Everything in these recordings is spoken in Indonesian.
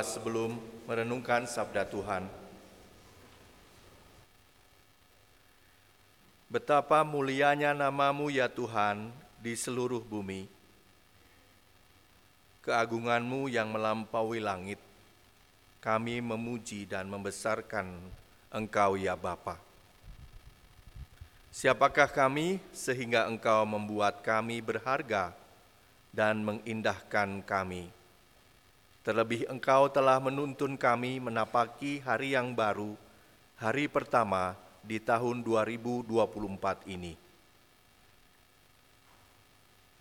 Sebelum merenungkan sabda Tuhan, betapa mulianya namamu ya Tuhan di seluruh bumi. Keagunganmu yang melampaui langit, kami memuji dan membesarkan Engkau ya Bapa. Siapakah kami sehingga Engkau membuat kami berharga dan mengindahkan kami? Terlebih Engkau telah menuntun kami menapaki hari yang baru, hari pertama di tahun 2024 ini.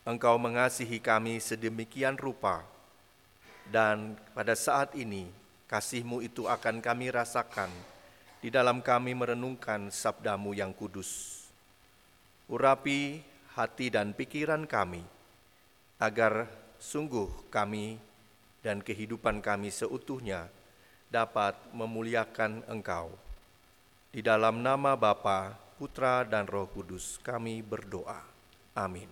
Engkau mengasihi kami sedemikian rupa, dan pada saat ini kasih-Mu itu akan kami rasakan di dalam kami merenungkan sabdamu yang kudus. Urapi hati dan pikiran kami, agar sungguh kami dan kehidupan kami seutuhnya dapat memuliakan Engkau. Di dalam nama Bapa, Putra, dan Roh Kudus kami berdoa. Amin.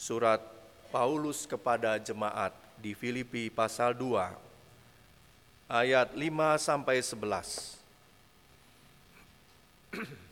Surat Paulus kepada jemaat di Filipi pasal 2 ayat 5 sampai 11.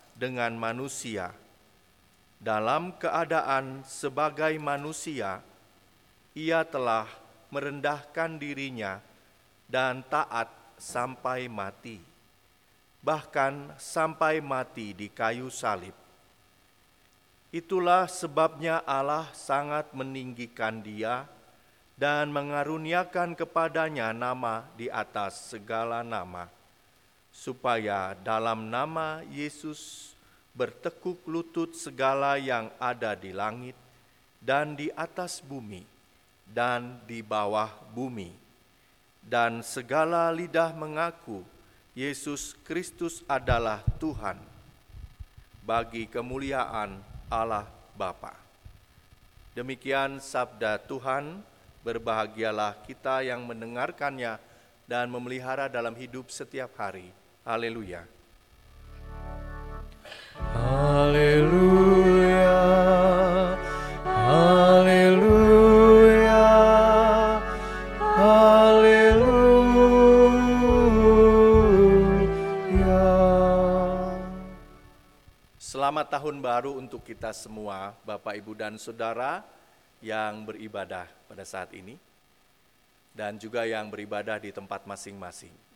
dengan manusia. Dalam keadaan sebagai manusia, ia telah merendahkan dirinya dan taat sampai mati, bahkan sampai mati di kayu salib. Itulah sebabnya Allah sangat meninggikan dia dan mengaruniakan kepadanya nama di atas segala nama, supaya dalam nama Yesus bertekuk lutut segala yang ada di langit dan di atas bumi dan di bawah bumi, dan segala lidah mengaku Yesus Kristus adalah Tuhan, bagi kemuliaan Allah Bapa. Demikian sabda Tuhan, berbahagialah kita yang mendengarkannya dan memelihara dalam hidup setiap hari. Haleluya! Haleluya, haleluya, haleluya. Selamat tahun baru untuk kita semua, Bapak, Ibu, dan Saudara yang beribadah pada saat ini, dan juga yang beribadah di tempat masing-masing.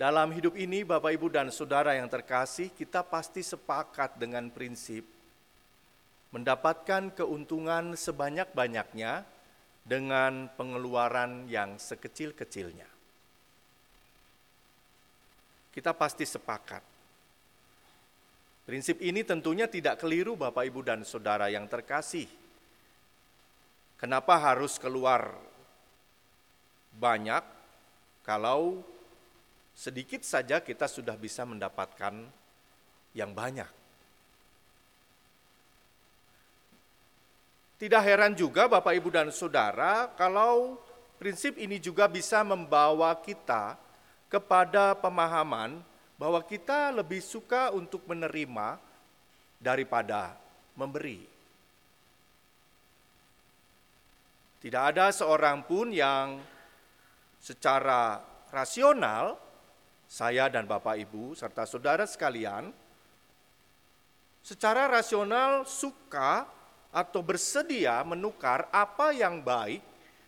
Dalam hidup ini, Bapak, Ibu, dan Saudara yang terkasih, kita pasti sepakat dengan prinsip mendapatkan keuntungan sebanyak-banyaknya dengan pengeluaran yang sekecil-kecilnya. Kita pasti sepakat. Prinsip ini tentunya tidak keliru, Bapak, Ibu, dan Saudara yang terkasih. Kenapa harus keluar banyak kalau sedikit saja kita sudah bisa mendapatkan yang banyak. Tidak heran juga Bapak Ibu dan Saudara kalau prinsip ini juga bisa membawa kita kepada pemahaman bahwa kita lebih suka untuk menerima daripada memberi. Tidak ada seorang pun yang secara rasional saya dan Bapak Ibu serta saudara sekalian secara rasional suka atau bersedia menukar apa yang baik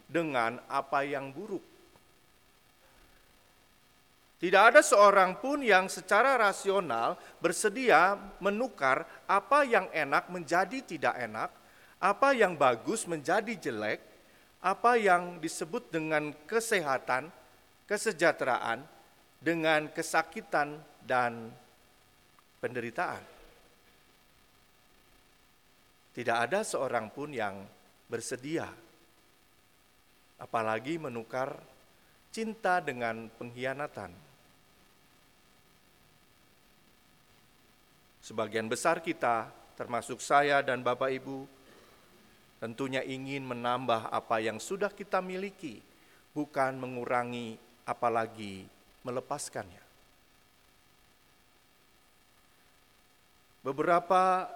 dengan apa yang buruk. Tidak ada seorang pun yang secara rasional bersedia menukar apa yang enak menjadi tidak enak, apa yang bagus menjadi jelek, apa yang disebut dengan kesehatan, kesejahteraan, dengan kesakitan dan penderitaan. Tidak ada seorang pun yang bersedia, apalagi menukar cinta dengan pengkhianatan. Sebagian besar kita, termasuk saya dan Bapak Ibu, tentunya ingin menambah apa yang sudah kita miliki, bukan mengurangi, apalagi melepaskannya. Beberapa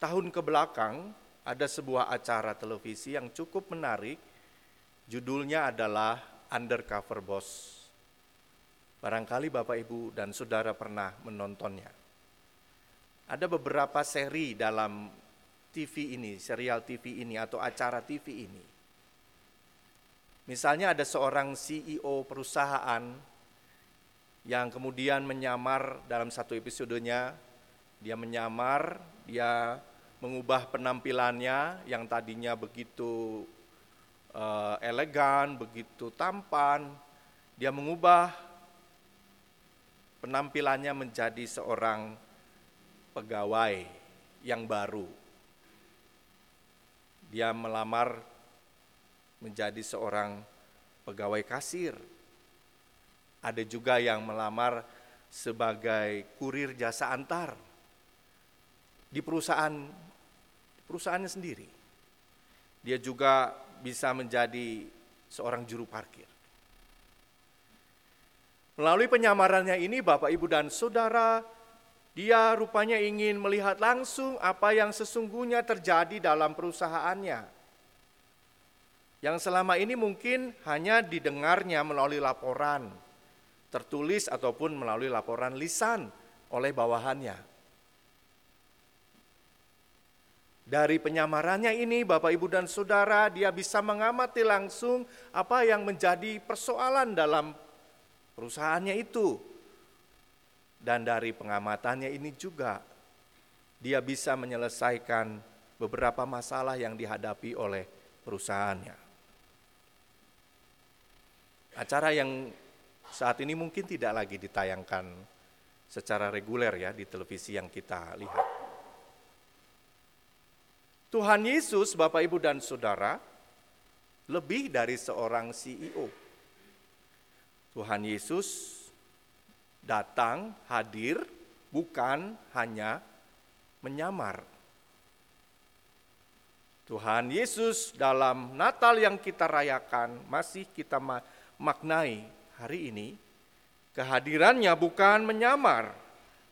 tahun ke belakang ada sebuah acara televisi yang cukup menarik. Judulnya adalah Undercover Boss. Barangkali Bapak Ibu dan Saudara pernah menontonnya. Ada beberapa seri dalam TV ini, serial TV ini atau acara TV ini. Misalnya ada seorang CEO perusahaan yang kemudian menyamar dalam satu episodenya dia menyamar, dia mengubah penampilannya yang tadinya begitu uh, elegan, begitu tampan, dia mengubah penampilannya menjadi seorang pegawai yang baru. Dia melamar menjadi seorang pegawai kasir. Ada juga yang melamar sebagai kurir jasa antar di perusahaan perusahaannya sendiri. Dia juga bisa menjadi seorang juru parkir. Melalui penyamarannya ini Bapak Ibu dan Saudara, dia rupanya ingin melihat langsung apa yang sesungguhnya terjadi dalam perusahaannya. Yang selama ini mungkin hanya didengarnya melalui laporan tertulis ataupun melalui laporan lisan oleh bawahannya. Dari penyamarannya ini, Bapak, Ibu, dan Saudara, dia bisa mengamati langsung apa yang menjadi persoalan dalam perusahaannya itu. Dan dari pengamatannya ini juga, dia bisa menyelesaikan beberapa masalah yang dihadapi oleh perusahaannya. Acara yang saat ini mungkin tidak lagi ditayangkan secara reguler ya di televisi yang kita lihat. Tuhan Yesus, Bapak, Ibu, dan Saudara, lebih dari seorang CEO. Tuhan Yesus datang, hadir, bukan hanya menyamar. Tuhan Yesus dalam Natal yang kita rayakan masih kita maknai hari ini. Kehadirannya bukan menyamar,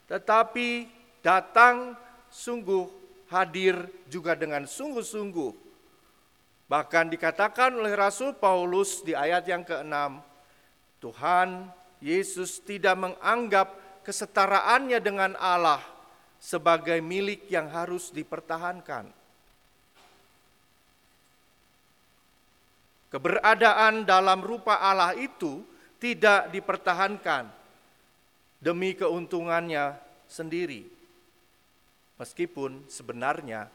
tetapi datang sungguh hadir juga dengan sungguh-sungguh. Bahkan dikatakan oleh Rasul Paulus di ayat yang ke-6, Tuhan Yesus tidak menganggap kesetaraannya dengan Allah sebagai milik yang harus dipertahankan. Keberadaan dalam rupa Allah itu tidak dipertahankan demi keuntungannya sendiri meskipun sebenarnya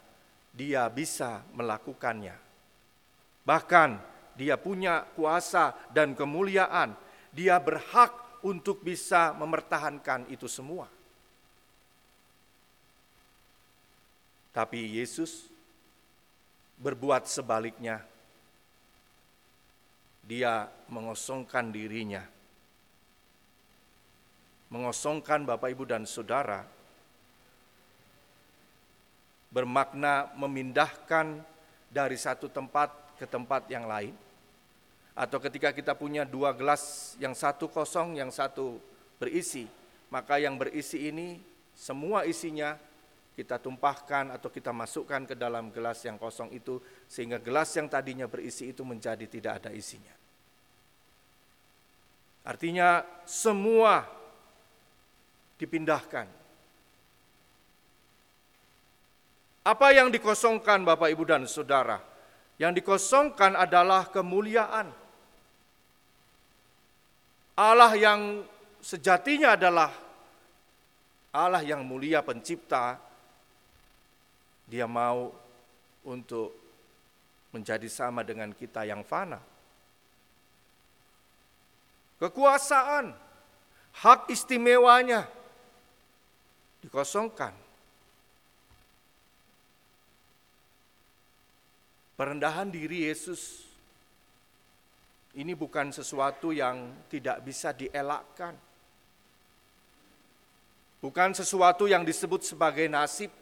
dia bisa melakukannya. Bahkan dia punya kuasa dan kemuliaan, dia berhak untuk bisa mempertahankan itu semua. Tapi Yesus berbuat sebaliknya. Dia mengosongkan dirinya. Mengosongkan Bapak, Ibu, dan Saudara bermakna memindahkan dari satu tempat ke tempat yang lain. Atau ketika kita punya dua gelas, yang satu kosong, yang satu berisi, maka yang berisi ini semua isinya kita tumpahkan atau kita masukkan ke dalam gelas yang kosong itu sehingga gelas yang tadinya berisi itu menjadi tidak ada isinya. Artinya semua dipindahkan Apa yang dikosongkan Bapak Ibu dan Saudara? Yang dikosongkan adalah kemuliaan. Allah yang sejatinya adalah Allah yang mulia pencipta. Dia mau untuk menjadi sama dengan kita yang fana. Kekuasaan, hak istimewanya dikosongkan Perendahan diri Yesus ini bukan sesuatu yang tidak bisa dielakkan. Bukan sesuatu yang disebut sebagai nasib.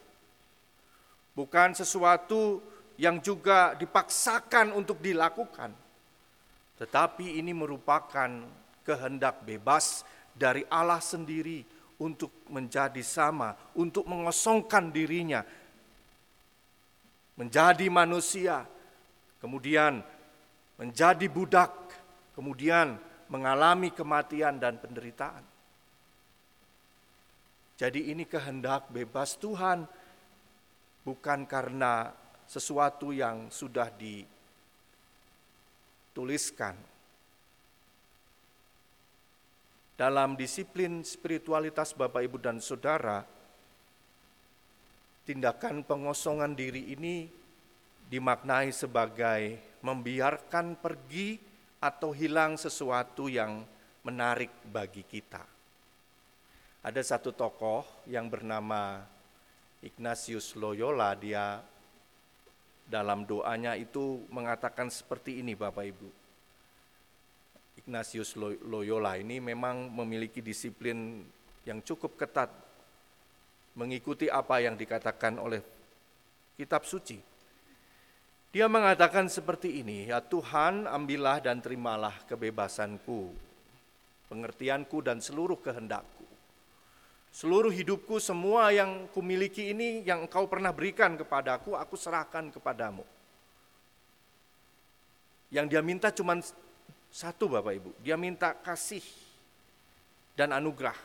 Bukan sesuatu yang juga dipaksakan untuk dilakukan. Tetapi ini merupakan kehendak bebas dari Allah sendiri untuk menjadi sama, untuk mengosongkan dirinya menjadi manusia, kemudian menjadi budak, kemudian mengalami kematian dan penderitaan. Jadi ini kehendak bebas Tuhan, bukan karena sesuatu yang sudah dituliskan. Dalam disiplin spiritualitas Bapak Ibu dan Saudara, tindakan pengosongan diri ini dimaknai sebagai membiarkan pergi atau hilang sesuatu yang menarik bagi kita. Ada satu tokoh yang bernama Ignatius Loyola, dia dalam doanya itu mengatakan seperti ini Bapak Ibu. Ignatius Loyola ini memang memiliki disiplin yang cukup ketat mengikuti apa yang dikatakan oleh kitab suci. Dia mengatakan seperti ini, ya Tuhan ambillah dan terimalah kebebasanku, pengertianku dan seluruh kehendakku. Seluruh hidupku, semua yang kumiliki ini yang engkau pernah berikan kepadaku, aku serahkan kepadamu. Yang dia minta cuma satu Bapak Ibu, dia minta kasih dan anugerah.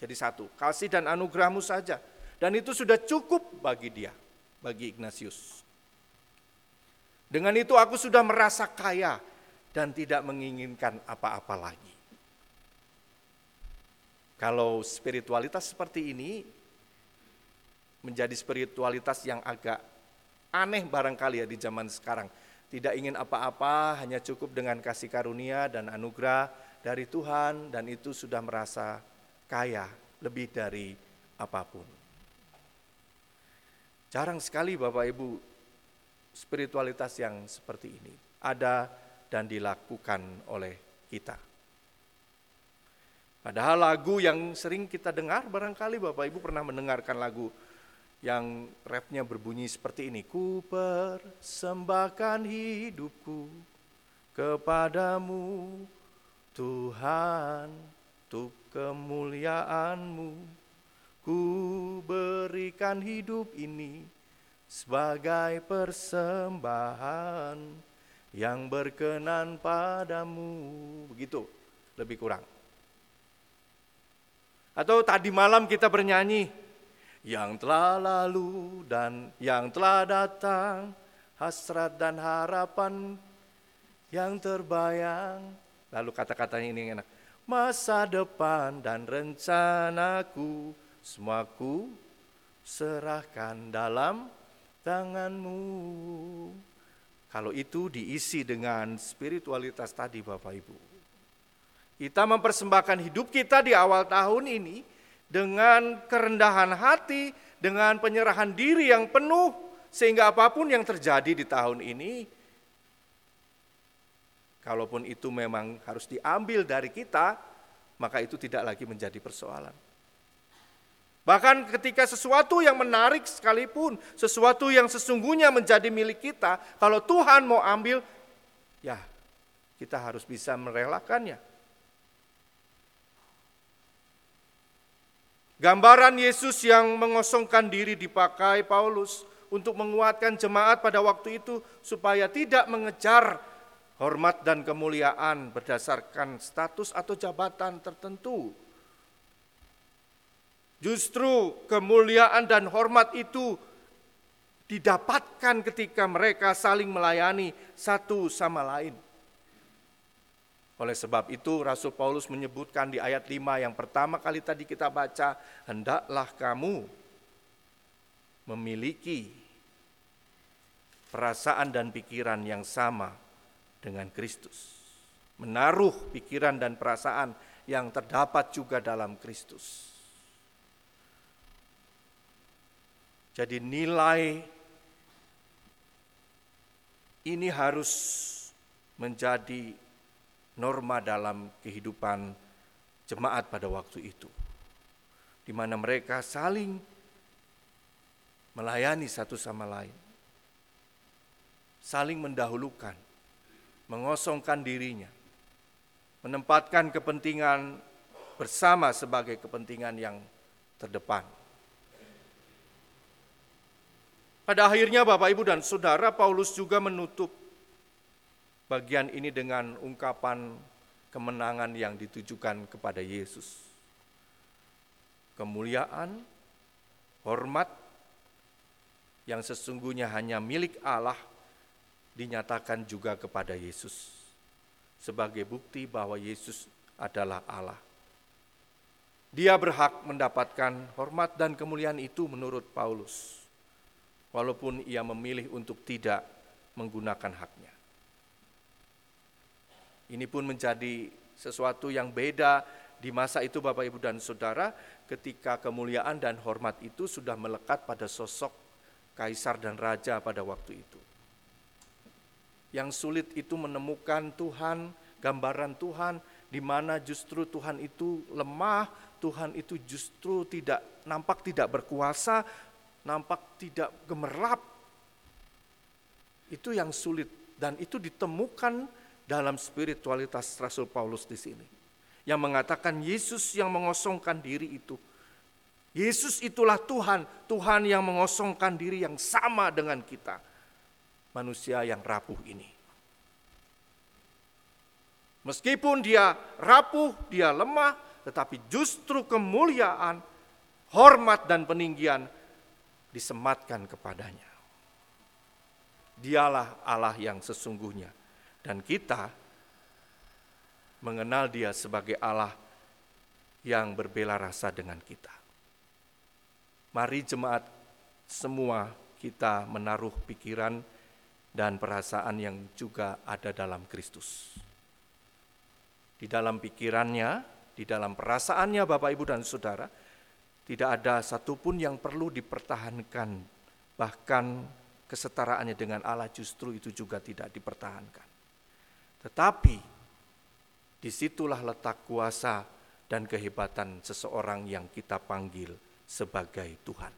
Jadi satu, kasih dan anugerahmu saja. Dan itu sudah cukup bagi dia, bagi Ignatius. Dengan itu aku sudah merasa kaya dan tidak menginginkan apa-apa lagi. Kalau spiritualitas seperti ini menjadi spiritualitas yang agak aneh barangkali ya di zaman sekarang. Tidak ingin apa-apa, hanya cukup dengan kasih karunia dan anugerah dari Tuhan dan itu sudah merasa kaya lebih dari apa pun. Jarang sekali Bapak Ibu spiritualitas yang seperti ini ada dan dilakukan oleh kita. Padahal lagu yang sering kita dengar barangkali Bapak Ibu pernah mendengarkan lagu yang rapnya berbunyi seperti ini. Ku persembahkan hidupku kepadamu Tuhan untuk kemuliaanmu Ku berikan hidup ini sebagai persembahan yang berkenan padamu. Begitu, lebih kurang. Atau tadi malam kita bernyanyi, yang telah lalu dan yang telah datang, hasrat dan harapan yang terbayang. Lalu kata-katanya ini enak masa depan dan rencanaku semuaku serahkan dalam tanganmu. Kalau itu diisi dengan spiritualitas tadi Bapak Ibu. Kita mempersembahkan hidup kita di awal tahun ini dengan kerendahan hati, dengan penyerahan diri yang penuh, sehingga apa pun yang terjadi di tahun ini, Kalaupun itu memang harus diambil dari kita, maka itu tidak lagi menjadi persoalan. Bahkan ketika sesuatu yang menarik sekalipun, sesuatu yang sesungguhnya menjadi milik kita, kalau Tuhan mau ambil, ya kita harus bisa merelakannya. Gambaran Yesus yang mengosongkan diri dipakai Paulus untuk menguatkan jemaat pada waktu itu supaya tidak mengejar hormat dan kemuliaan berdasarkan status atau jabatan tertentu. Justru kemuliaan dan hormat itu didapatkan ketika mereka saling melayani satu sama lain. Oleh sebab itu Rasul Paulus menyebutkan di ayat 5 yang pertama kali tadi kita baca, hendaklah kamu memiliki perasaan dan pikiran yang sama dengan Kristus. Menaruh pikiran dan perasaan yang terdapat juga dalam Kristus. Jadi nilai Ini harus menjadi norma dalam kehidupan jemaat pada waktu itu, di mana mereka saling melayani satu sama lain, saling mendahulukan, mengosongkan dirinya, menempatkan kepentingan bersama sebagai kepentingan yang terdepan. Pada akhirnya Bapak Ibu dan Saudara Paulus juga menutup bagian ini dengan ungkapan kemenangan yang ditujukan kepada Yesus. Kemuliaan, hormat yang sesungguhnya hanya milik Allah dinyatakan juga kepada Yesus sebagai bukti bahwa Yesus adalah Allah. Dia berhak mendapatkan hormat dan kemuliaan itu menurut Paulus walaupun ia memilih untuk tidak menggunakan haknya. Ini pun menjadi sesuatu yang beda di masa itu Bapak Ibu dan Saudara ketika kemuliaan dan hormat itu sudah melekat pada sosok kaisar dan raja pada waktu itu. Yang sulit itu menemukan Tuhan, gambaran Tuhan di mana justru Tuhan itu lemah, Tuhan itu justru tidak nampak tidak berkuasa, nampak tidak gemerlap. Itu yang sulit dan itu ditemukan dalam spiritualitas Rasul Paulus di sini. Yang mengatakan Yesus yang mengosongkan diri itu. Yesus itulah Tuhan, Tuhan yang mengosongkan diri yang sama dengan kita. Manusia yang rapuh ini. Meskipun dia rapuh, dia lemah, tetapi justru kemuliaan, hormat dan peninggian disematkan kepadanya. Dialah Allah yang sesungguhnya dan kita mengenal dia sebagai Allah yang berbela rasa dengan kita. Mari jemaat semua kita menaruh pikiran dan perasaan yang juga ada dalam Kristus. Di dalam pikirannya, di dalam perasaannya Bapak Ibu dan Saudara, tidak ada satupun yang perlu dipertahankan, bahkan kesetaraannya dengan Allah justru itu juga tidak dipertahankan. Tetapi di situlah letak kuasa dan kehebatan seseorang yang kita panggil sebagai Tuhan.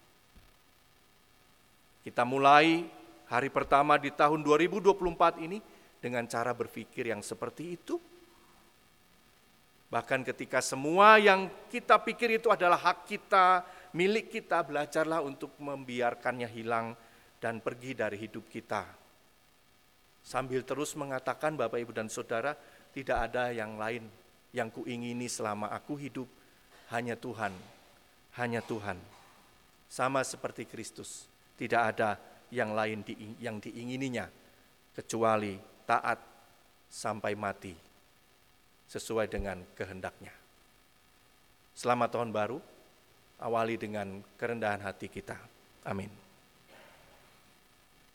Kita mulai hari pertama di tahun 2024 ini dengan cara berpikir yang seperti itu, Bahkan ketika semua yang kita pikir itu adalah hak kita, milik kita, belajarlah untuk membiarkannya hilang dan pergi dari hidup kita. Sambil terus mengatakan Bapak Ibu dan Saudara, tidak ada yang lain yang kuingini selama aku hidup, hanya Tuhan, hanya Tuhan. Sama seperti Kristus, tidak ada yang lain yang diingininya kecuali taat sampai mati sesuai dengan kehendaknya. Selamat tahun baru, awali dengan kerendahan hati kita. Amin.